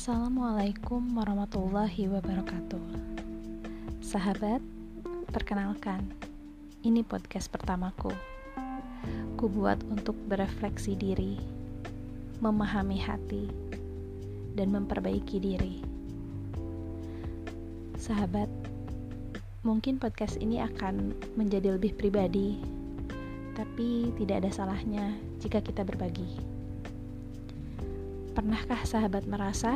Assalamualaikum warahmatullahi wabarakatuh. Sahabat, perkenalkan, ini podcast pertamaku. Ku buat untuk berefleksi diri, memahami hati, dan memperbaiki diri. Sahabat, mungkin podcast ini akan menjadi lebih pribadi, tapi tidak ada salahnya jika kita berbagi. Pernahkah sahabat merasa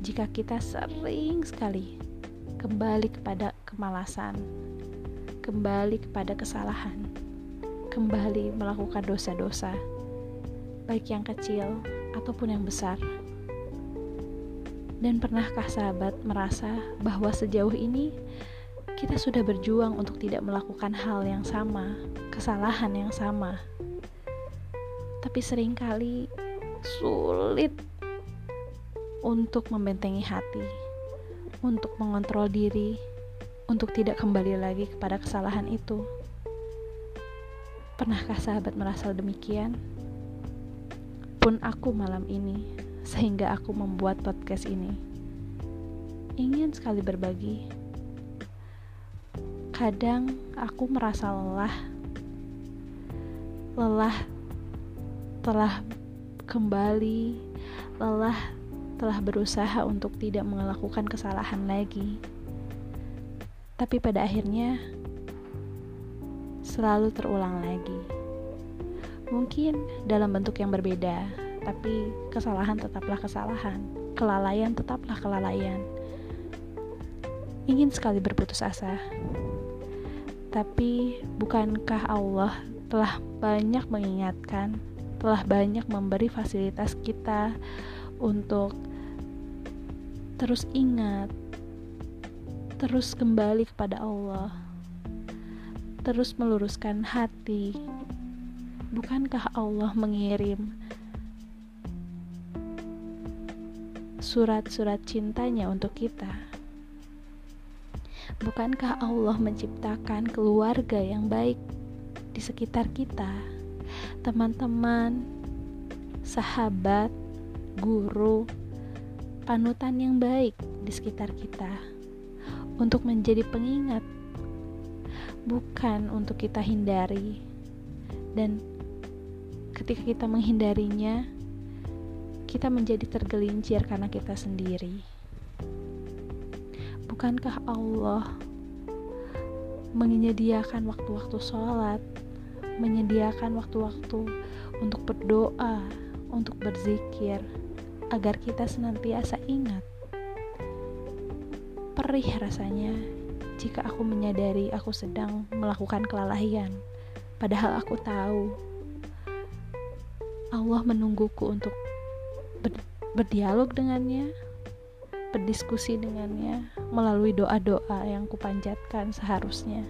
jika kita sering sekali kembali kepada kemalasan, kembali kepada kesalahan, kembali melakukan dosa-dosa, baik yang kecil ataupun yang besar? Dan pernahkah sahabat merasa bahwa sejauh ini kita sudah berjuang untuk tidak melakukan hal yang sama, kesalahan yang sama? Tapi sering kali sulit untuk membentengi hati, untuk mengontrol diri, untuk tidak kembali lagi kepada kesalahan itu. Pernahkah sahabat merasa demikian? Pun aku malam ini, sehingga aku membuat podcast ini. Ingin sekali berbagi. Kadang aku merasa lelah. Lelah telah kembali lelah telah berusaha untuk tidak melakukan kesalahan lagi. Tapi pada akhirnya selalu terulang lagi. Mungkin dalam bentuk yang berbeda, tapi kesalahan tetaplah kesalahan, kelalaian tetaplah kelalaian. Ingin sekali berputus asa. Tapi bukankah Allah telah banyak mengingatkan telah banyak memberi fasilitas kita untuk terus ingat, terus kembali kepada Allah, terus meluruskan hati. Bukankah Allah mengirim surat-surat cintanya untuk kita? Bukankah Allah menciptakan keluarga yang baik di sekitar kita? Teman-teman, sahabat, guru, panutan yang baik di sekitar kita untuk menjadi pengingat, bukan untuk kita hindari, dan ketika kita menghindarinya, kita menjadi tergelincir karena kita sendiri. Bukankah Allah menyediakan waktu-waktu sholat menyediakan waktu-waktu untuk berdoa, untuk berzikir, agar kita senantiasa ingat. Perih rasanya jika aku menyadari aku sedang melakukan kelalaian, padahal aku tahu Allah menungguku untuk ber berdialog dengannya, berdiskusi dengannya melalui doa-doa yang kupanjatkan seharusnya.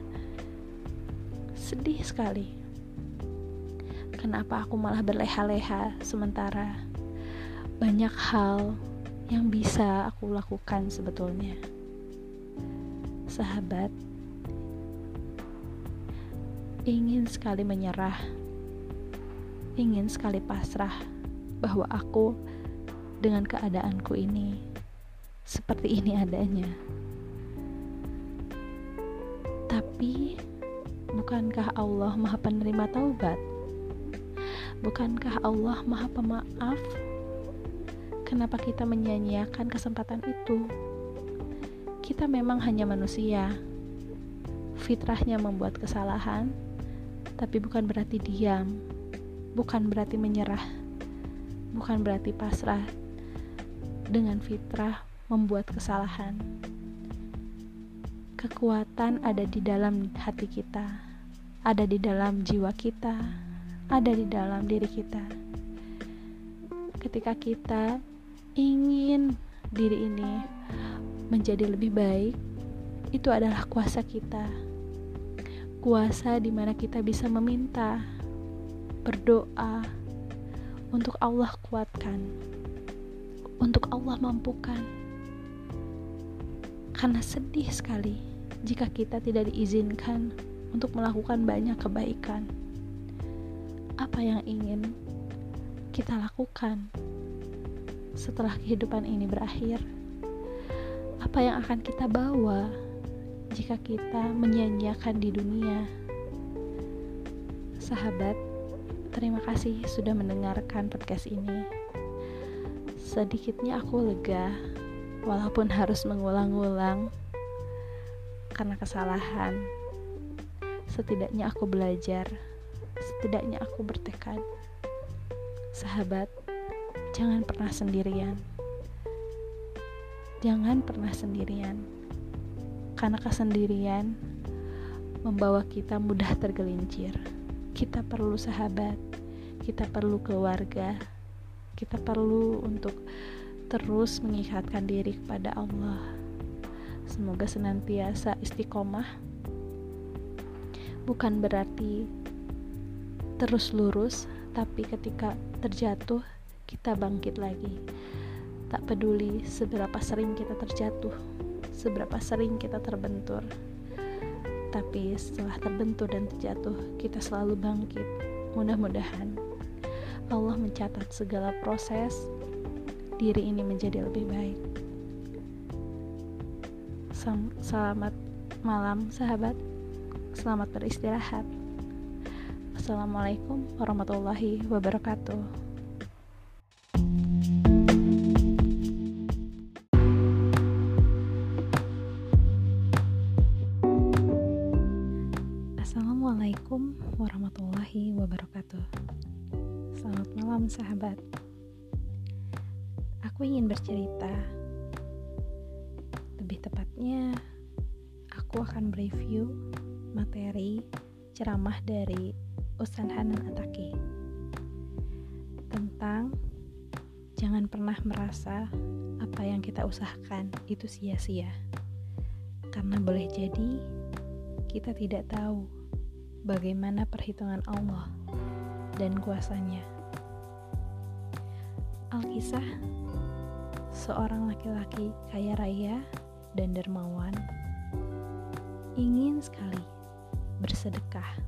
Sedih sekali kenapa aku malah berleha-leha sementara banyak hal yang bisa aku lakukan sebetulnya. Sahabat, ingin sekali menyerah, ingin sekali pasrah bahwa aku dengan keadaanku ini seperti ini adanya. Tapi, bukankah Allah Maha Penerima Taubat? Bukankah Allah Maha Pemaaf? Kenapa kita menyanyiakan kesempatan itu? Kita memang hanya manusia. Fitrahnya membuat kesalahan, tapi bukan berarti diam, bukan berarti menyerah, bukan berarti pasrah dengan fitrah membuat kesalahan. Kekuatan ada di dalam hati kita, ada di dalam jiwa kita ada di dalam diri kita. Ketika kita ingin diri ini menjadi lebih baik, itu adalah kuasa kita. Kuasa di mana kita bisa meminta, berdoa untuk Allah kuatkan, untuk Allah mampukan. Karena sedih sekali jika kita tidak diizinkan untuk melakukan banyak kebaikan apa yang ingin kita lakukan. setelah kehidupan ini berakhir? Apa yang akan kita bawa jika kita menyanyiakan di dunia? Sahabat, terima kasih sudah mendengarkan podcast ini. Sedikitnya aku lega, walaupun harus mengulang-ulang karena kesalahan. Setidaknya aku belajar, setidaknya aku bertekad. Sahabat, jangan pernah sendirian. Jangan pernah sendirian, karena kesendirian membawa kita mudah tergelincir. Kita perlu sahabat, kita perlu keluarga, kita perlu untuk terus mengikatkan diri kepada Allah. Semoga senantiasa istiqomah. Bukan berarti terus lurus, tapi ketika terjatuh, kita bangkit lagi. Tak peduli seberapa sering kita terjatuh, seberapa sering kita terbentur, tapi setelah terbentur dan terjatuh, kita selalu bangkit. Mudah-mudahan Allah mencatat segala proses diri ini menjadi lebih baik. Selamat malam, sahabat. Selamat beristirahat. Assalamualaikum warahmatullahi wabarakatuh. Assalamualaikum warahmatullahi wabarakatuh. Selamat malam, sahabat. Aku ingin bercerita. Lebih tepatnya, aku akan mereview materi ceramah dari Ustaz Hanan Ataki tentang jangan pernah merasa apa yang kita usahakan itu sia-sia. Karena boleh jadi kita tidak tahu bagaimana perhitungan Allah dan kuasanya. Alkisah seorang laki-laki kaya raya dan dermawan ingin sekali bersedekah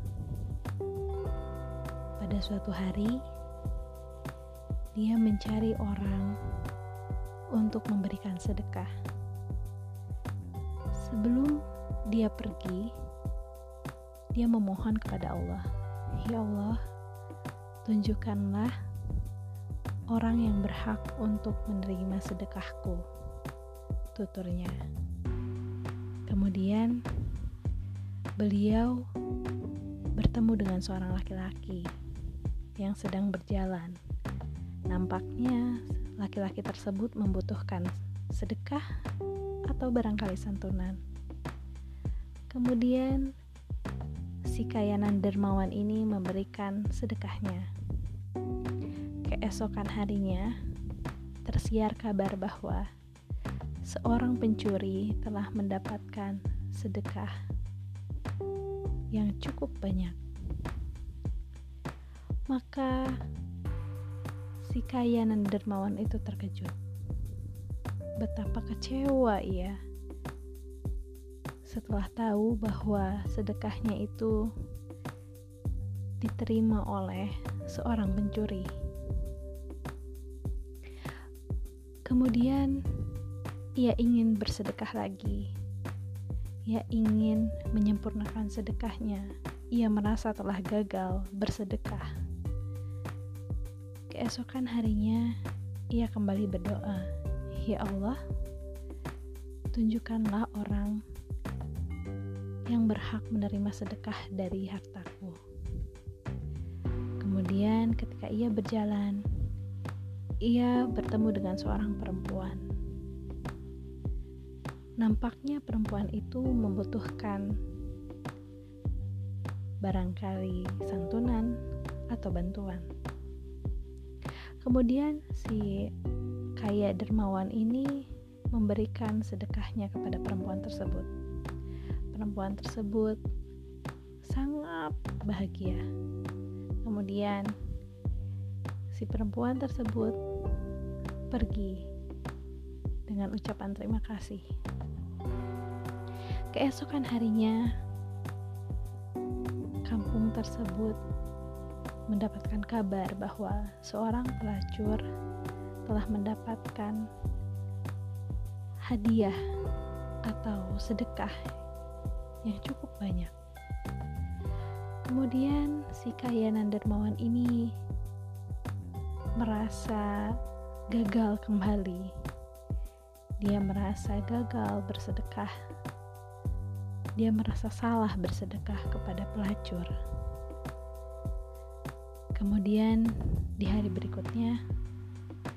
pada suatu hari, dia mencari orang untuk memberikan sedekah. Sebelum dia pergi, dia memohon kepada Allah, "Ya Allah, tunjukkanlah orang yang berhak untuk menerima sedekahku." Tuturnya. Kemudian beliau bertemu dengan seorang laki-laki yang sedang berjalan. Nampaknya laki-laki tersebut membutuhkan sedekah atau barangkali santunan. Kemudian si kayanan dermawan ini memberikan sedekahnya. Keesokan harinya tersiar kabar bahwa seorang pencuri telah mendapatkan sedekah yang cukup banyak. Maka si kaya dan dermawan itu terkejut. Betapa kecewa ia setelah tahu bahwa sedekahnya itu diterima oleh seorang pencuri. Kemudian ia ingin bersedekah lagi. Ia ingin menyempurnakan sedekahnya. Ia merasa telah gagal bersedekah. Keesokan harinya, ia kembali berdoa, "Ya Allah, tunjukkanlah orang yang berhak menerima sedekah dari hartaku." Kemudian, ketika ia berjalan, ia bertemu dengan seorang perempuan. Nampaknya perempuan itu membutuhkan barangkali santunan atau bantuan. Kemudian si kaya dermawan ini memberikan sedekahnya kepada perempuan tersebut. Perempuan tersebut sangat bahagia. Kemudian si perempuan tersebut pergi dengan ucapan terima kasih. Keesokan harinya, kampung tersebut mendapatkan kabar bahwa seorang pelacur telah mendapatkan hadiah atau sedekah yang cukup banyak. Kemudian si kaya dermawan ini merasa gagal kembali. Dia merasa gagal bersedekah. Dia merasa salah bersedekah kepada pelacur. Kemudian di hari berikutnya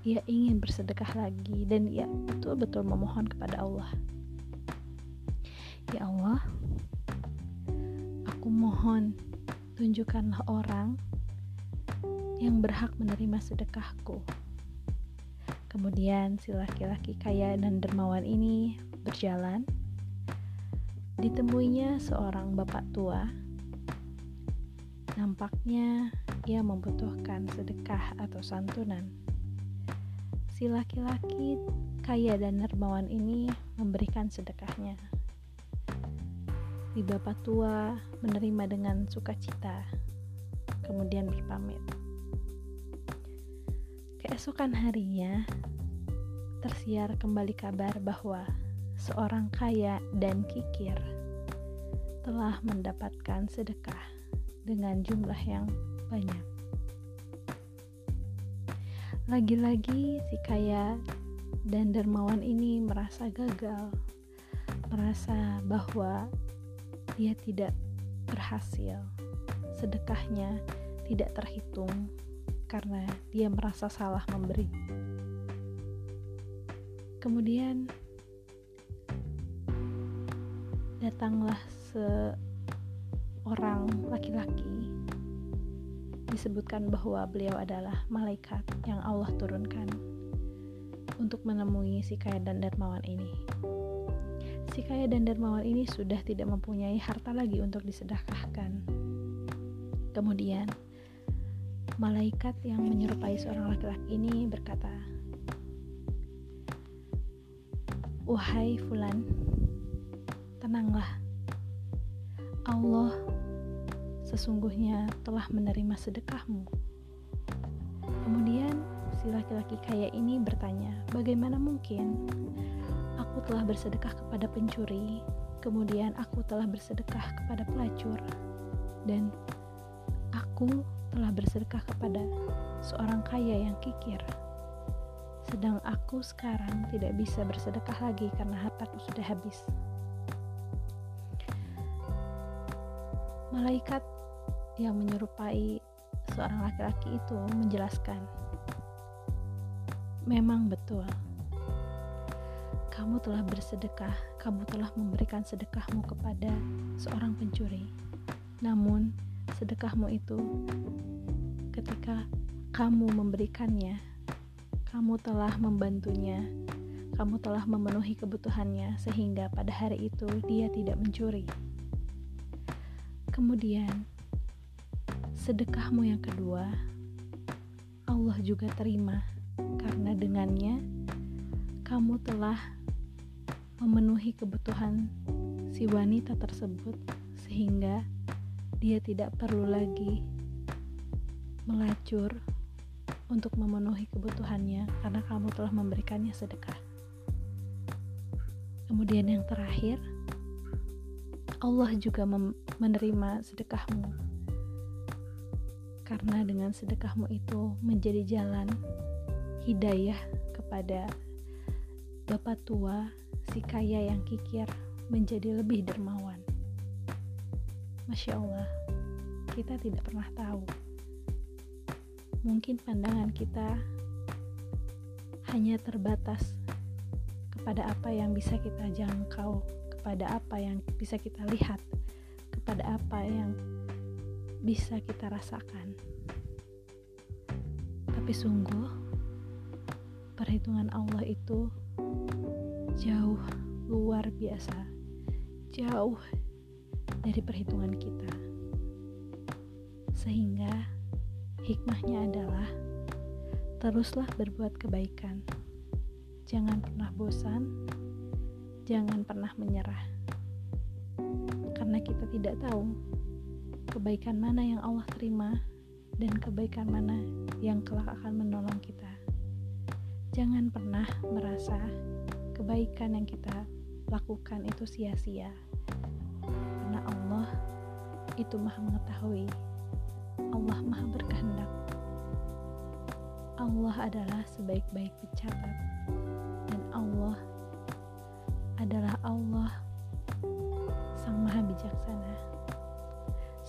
ia ingin bersedekah lagi dan ia betul-betul memohon kepada Allah. Ya Allah, aku mohon tunjukkanlah orang yang berhak menerima sedekahku. Kemudian si laki-laki kaya dan dermawan ini berjalan. Ditemuinya seorang bapak tua. Nampaknya ia membutuhkan sedekah atau santunan. Si laki-laki kaya dan dermawan ini memberikan sedekahnya si bapak tua menerima dengan sukacita, kemudian berpamit. Keesokan harinya, tersiar kembali kabar bahwa seorang kaya dan kikir telah mendapatkan sedekah dengan jumlah yang banyak. Lagi-lagi si kaya dan dermawan ini merasa gagal, merasa bahwa dia tidak berhasil. Sedekahnya tidak terhitung karena dia merasa salah memberi. Kemudian datanglah seorang laki-laki disebutkan bahwa beliau adalah malaikat yang Allah turunkan untuk menemui si kaya dan dermawan ini si kaya dan dermawan ini sudah tidak mempunyai harta lagi untuk disedekahkan. Kemudian, malaikat yang menyerupai seorang laki-laki ini berkata, "Wahai Fulan, tenanglah. Allah sesungguhnya telah menerima sedekahmu." Kemudian, si laki-laki kaya ini bertanya, "Bagaimana mungkin?" aku telah bersedekah kepada pencuri, kemudian aku telah bersedekah kepada pelacur, dan aku telah bersedekah kepada seorang kaya yang kikir. Sedang aku sekarang tidak bisa bersedekah lagi karena hartaku sudah habis. Malaikat yang menyerupai seorang laki-laki itu menjelaskan, "Memang betul." kamu telah bersedekah, kamu telah memberikan sedekahmu kepada seorang pencuri. Namun, sedekahmu itu ketika kamu memberikannya, kamu telah membantunya, kamu telah memenuhi kebutuhannya sehingga pada hari itu dia tidak mencuri. Kemudian, sedekahmu yang kedua, Allah juga terima karena dengannya kamu telah memenuhi kebutuhan si wanita tersebut sehingga dia tidak perlu lagi melacur untuk memenuhi kebutuhannya karena kamu telah memberikannya sedekah. Kemudian yang terakhir, Allah juga menerima sedekahmu. Karena dengan sedekahmu itu menjadi jalan hidayah kepada bapak tua si kaya yang kikir menjadi lebih dermawan. Masya Allah, kita tidak pernah tahu. Mungkin pandangan kita hanya terbatas kepada apa yang bisa kita jangkau, kepada apa yang bisa kita lihat, kepada apa yang bisa kita rasakan. Tapi sungguh, perhitungan Allah itu jauh luar biasa, jauh dari perhitungan kita. Sehingga hikmahnya adalah teruslah berbuat kebaikan. Jangan pernah bosan, jangan pernah menyerah. Karena kita tidak tahu kebaikan mana yang Allah terima dan kebaikan mana yang kelak akan menolong kita. jangan pernah merasa kebaikan yang kita lakukan itu sia-sia. Karena Allah itu Maha Mengetahui. Allah Maha Berkehendak. Allah adalah sebaik-baik pecatat dan Allah adalah Allah Sang Maha Bijaksana.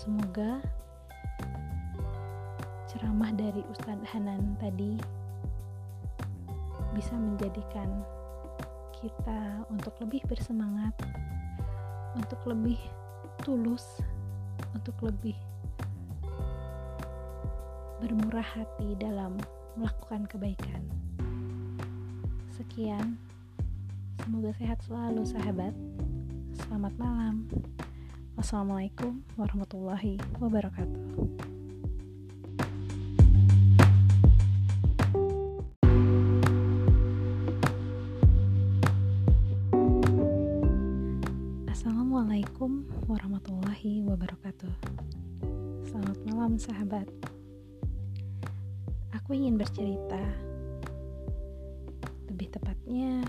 Semoga ceramah dari Ustadz Hanan tadi bisa menjadikan kita untuk lebih bersemangat, untuk lebih tulus, untuk lebih bermurah hati dalam melakukan kebaikan. Sekian, semoga sehat selalu, sahabat. Selamat malam. Wassalamualaikum warahmatullahi wabarakatuh. Assalamualaikum warahmatullahi wabarakatuh. Selamat malam, sahabat. Aku ingin bercerita. Lebih tepatnya,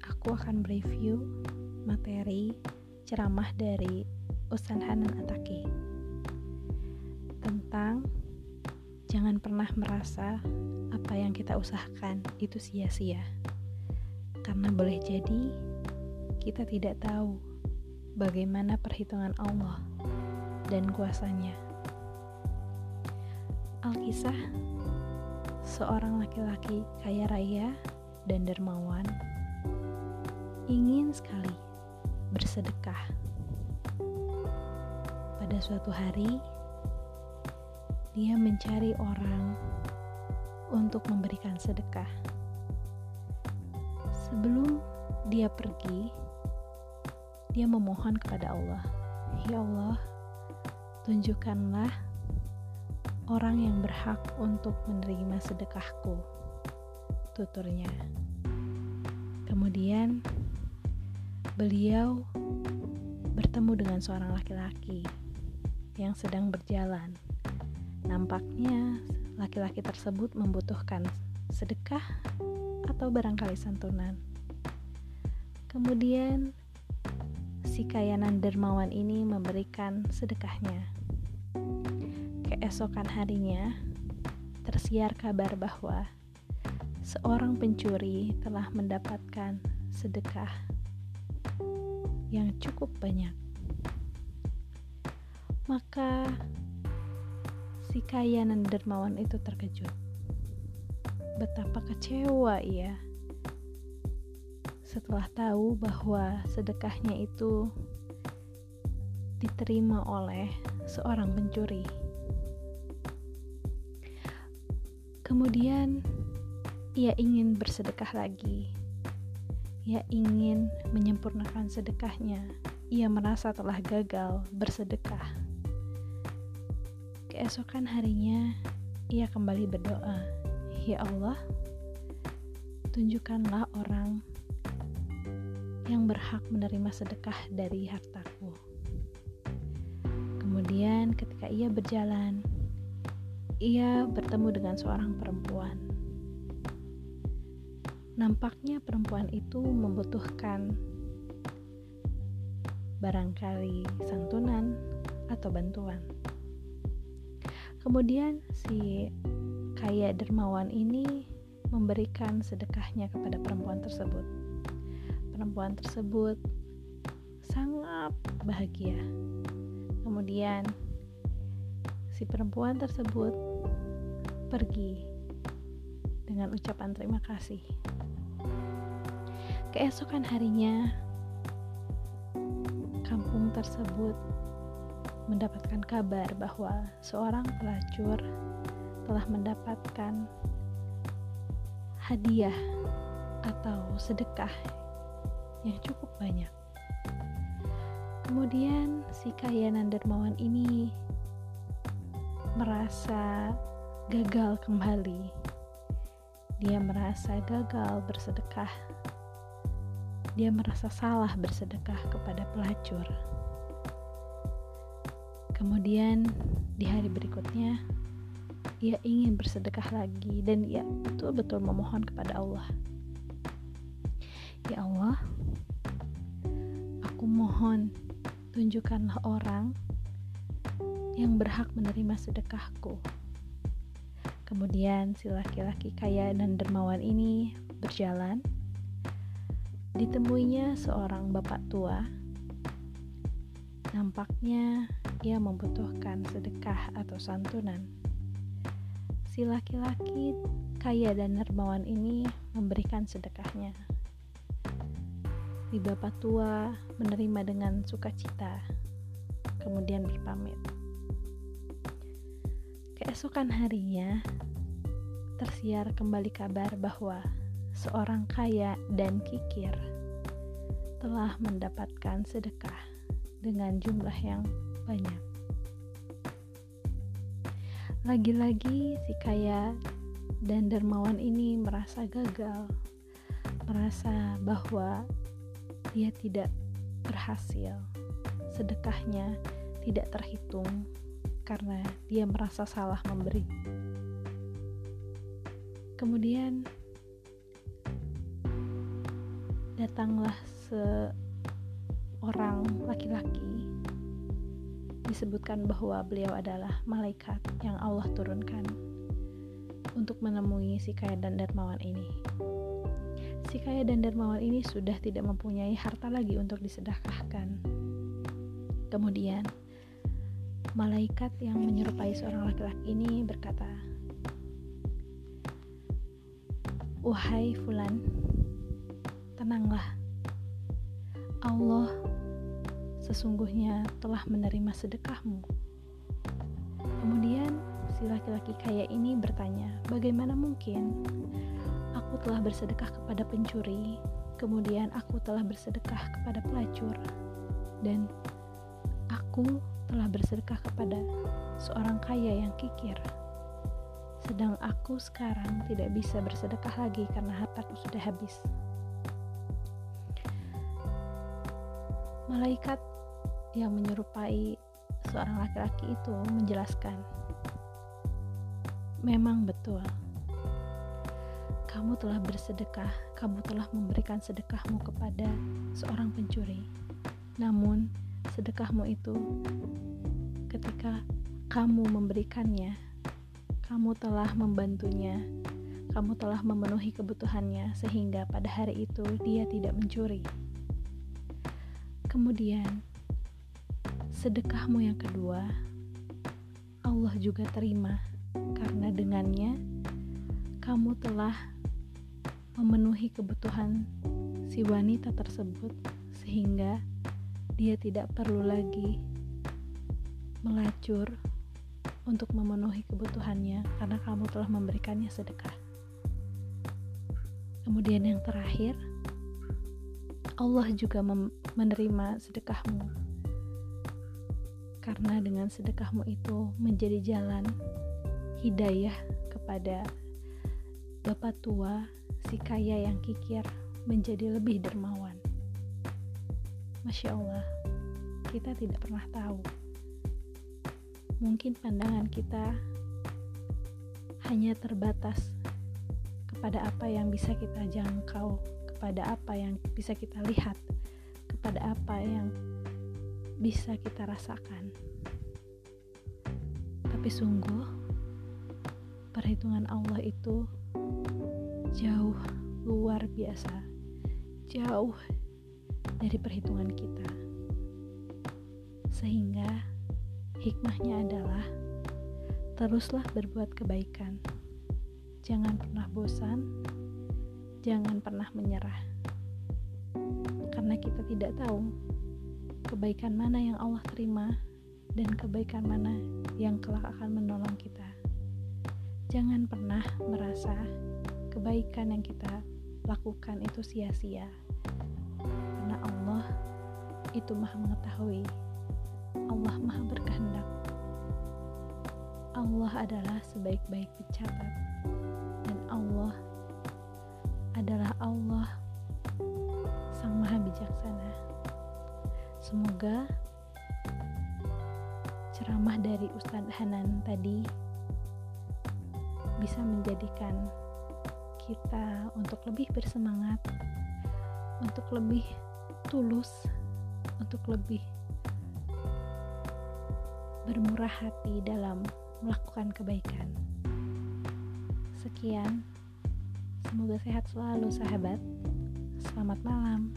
aku akan mereview materi ceramah dari Ustaz Hanan Ataki tentang jangan pernah merasa apa yang kita usahakan itu sia-sia. Karena boleh jadi kita tidak tahu bagaimana perhitungan Allah dan kuasanya. Alkisah seorang laki-laki kaya raya dan dermawan ingin sekali bersedekah. Pada suatu hari, dia mencari orang untuk memberikan sedekah. Sebelum dia pergi, dia memohon kepada Allah, "Ya Allah, tunjukkanlah orang yang berhak untuk menerima sedekahku." Tuturnya. Kemudian beliau bertemu dengan seorang laki-laki yang sedang berjalan. Nampaknya laki-laki tersebut membutuhkan sedekah atau barangkali santunan. Kemudian si kayanan dermawan ini memberikan sedekahnya. Keesokan harinya, tersiar kabar bahwa seorang pencuri telah mendapatkan sedekah yang cukup banyak. Maka si kayanan dermawan itu terkejut. Betapa kecewa ia setelah tahu bahwa sedekahnya itu diterima oleh seorang pencuri. Kemudian ia ingin bersedekah lagi. Ia ingin menyempurnakan sedekahnya. Ia merasa telah gagal bersedekah. Keesokan harinya, ia kembali berdoa, "Ya Allah, tunjukkanlah orang yang berhak menerima sedekah dari hartaku. Kemudian, ketika ia berjalan, ia bertemu dengan seorang perempuan. Nampaknya perempuan itu membutuhkan barangkali santunan atau bantuan. Kemudian, si kaya dermawan ini memberikan sedekahnya kepada perempuan tersebut perempuan tersebut sangat bahagia. Kemudian, si perempuan tersebut pergi dengan ucapan terima kasih. Keesokan harinya, kampung tersebut mendapatkan kabar bahwa seorang pelacur telah mendapatkan hadiah atau sedekah yang cukup banyak. Kemudian si kayanan dermawan ini merasa gagal kembali. Dia merasa gagal bersedekah. Dia merasa salah bersedekah kepada pelacur. Kemudian di hari berikutnya ia ingin bersedekah lagi dan ia betul-betul memohon kepada Allah. Ya Allah, aku mohon tunjukkanlah orang yang berhak menerima sedekahku. Kemudian si laki-laki kaya dan dermawan ini berjalan. Ditemuinya seorang bapak tua. Nampaknya ia membutuhkan sedekah atau santunan. Si laki-laki kaya dan dermawan ini memberikan sedekahnya. Si bapak tua menerima dengan sukacita, kemudian berpamit. Keesokan harinya, tersiar kembali kabar bahwa seorang kaya dan kikir telah mendapatkan sedekah dengan jumlah yang banyak. Lagi-lagi si kaya dan dermawan ini merasa gagal, merasa bahwa dia tidak berhasil, sedekahnya tidak terhitung karena dia merasa salah memberi. Kemudian datanglah seorang laki-laki disebutkan bahwa beliau adalah malaikat yang Allah turunkan untuk menemui si kaya dan dermawan ini. Si kaya dan dermawan ini sudah tidak mempunyai harta lagi untuk disedekahkan. Kemudian, malaikat yang menyerupai seorang laki-laki ini berkata, Wahai Fulan, tenanglah. Allah sesungguhnya telah menerima sedekahmu. Kemudian si laki-laki kaya ini bertanya, bagaimana mungkin aku telah bersedekah kepada pencuri, kemudian aku telah bersedekah kepada pelacur, dan aku telah bersedekah kepada seorang kaya yang kikir sedang aku sekarang tidak bisa bersedekah lagi karena hartaku sudah habis. Malaikat yang menyerupai seorang laki-laki itu menjelaskan, "Memang betul, kamu telah bersedekah, kamu telah memberikan sedekahmu kepada seorang pencuri. Namun, sedekahmu itu ketika kamu memberikannya kamu telah membantunya, kamu telah memenuhi kebutuhannya, sehingga pada hari itu dia tidak mencuri. Kemudian, sedekahmu yang kedua, Allah juga terima, karena dengannya kamu telah memenuhi kebutuhan si wanita tersebut, sehingga dia tidak perlu lagi melacur untuk memenuhi kebutuhannya karena kamu telah memberikannya sedekah. Kemudian yang terakhir, Allah juga menerima sedekahmu. Karena dengan sedekahmu itu menjadi jalan hidayah kepada bapak tua si kaya yang kikir menjadi lebih dermawan. Masya Allah, kita tidak pernah tahu mungkin pandangan kita hanya terbatas kepada apa yang bisa kita jangkau, kepada apa yang bisa kita lihat, kepada apa yang bisa kita rasakan. Tapi sungguh, perhitungan Allah itu jauh luar biasa, jauh dari perhitungan kita, sehingga Hikmahnya adalah teruslah berbuat kebaikan. Jangan pernah bosan, jangan pernah menyerah. Karena kita tidak tahu kebaikan mana yang Allah terima dan kebaikan mana yang kelak akan menolong kita. Jangan pernah merasa kebaikan yang kita lakukan itu sia-sia. Karena Allah itu Maha mengetahui Allah Maha berkehendak. Allah adalah sebaik-baik pencatat dan Allah adalah Allah Sang Maha Bijaksana. Semoga ceramah dari Ustadz Hanan tadi bisa menjadikan kita untuk lebih bersemangat, untuk lebih tulus, untuk lebih bermurah hati dalam melakukan kebaikan. Sekian, semoga sehat selalu, sahabat. Selamat malam.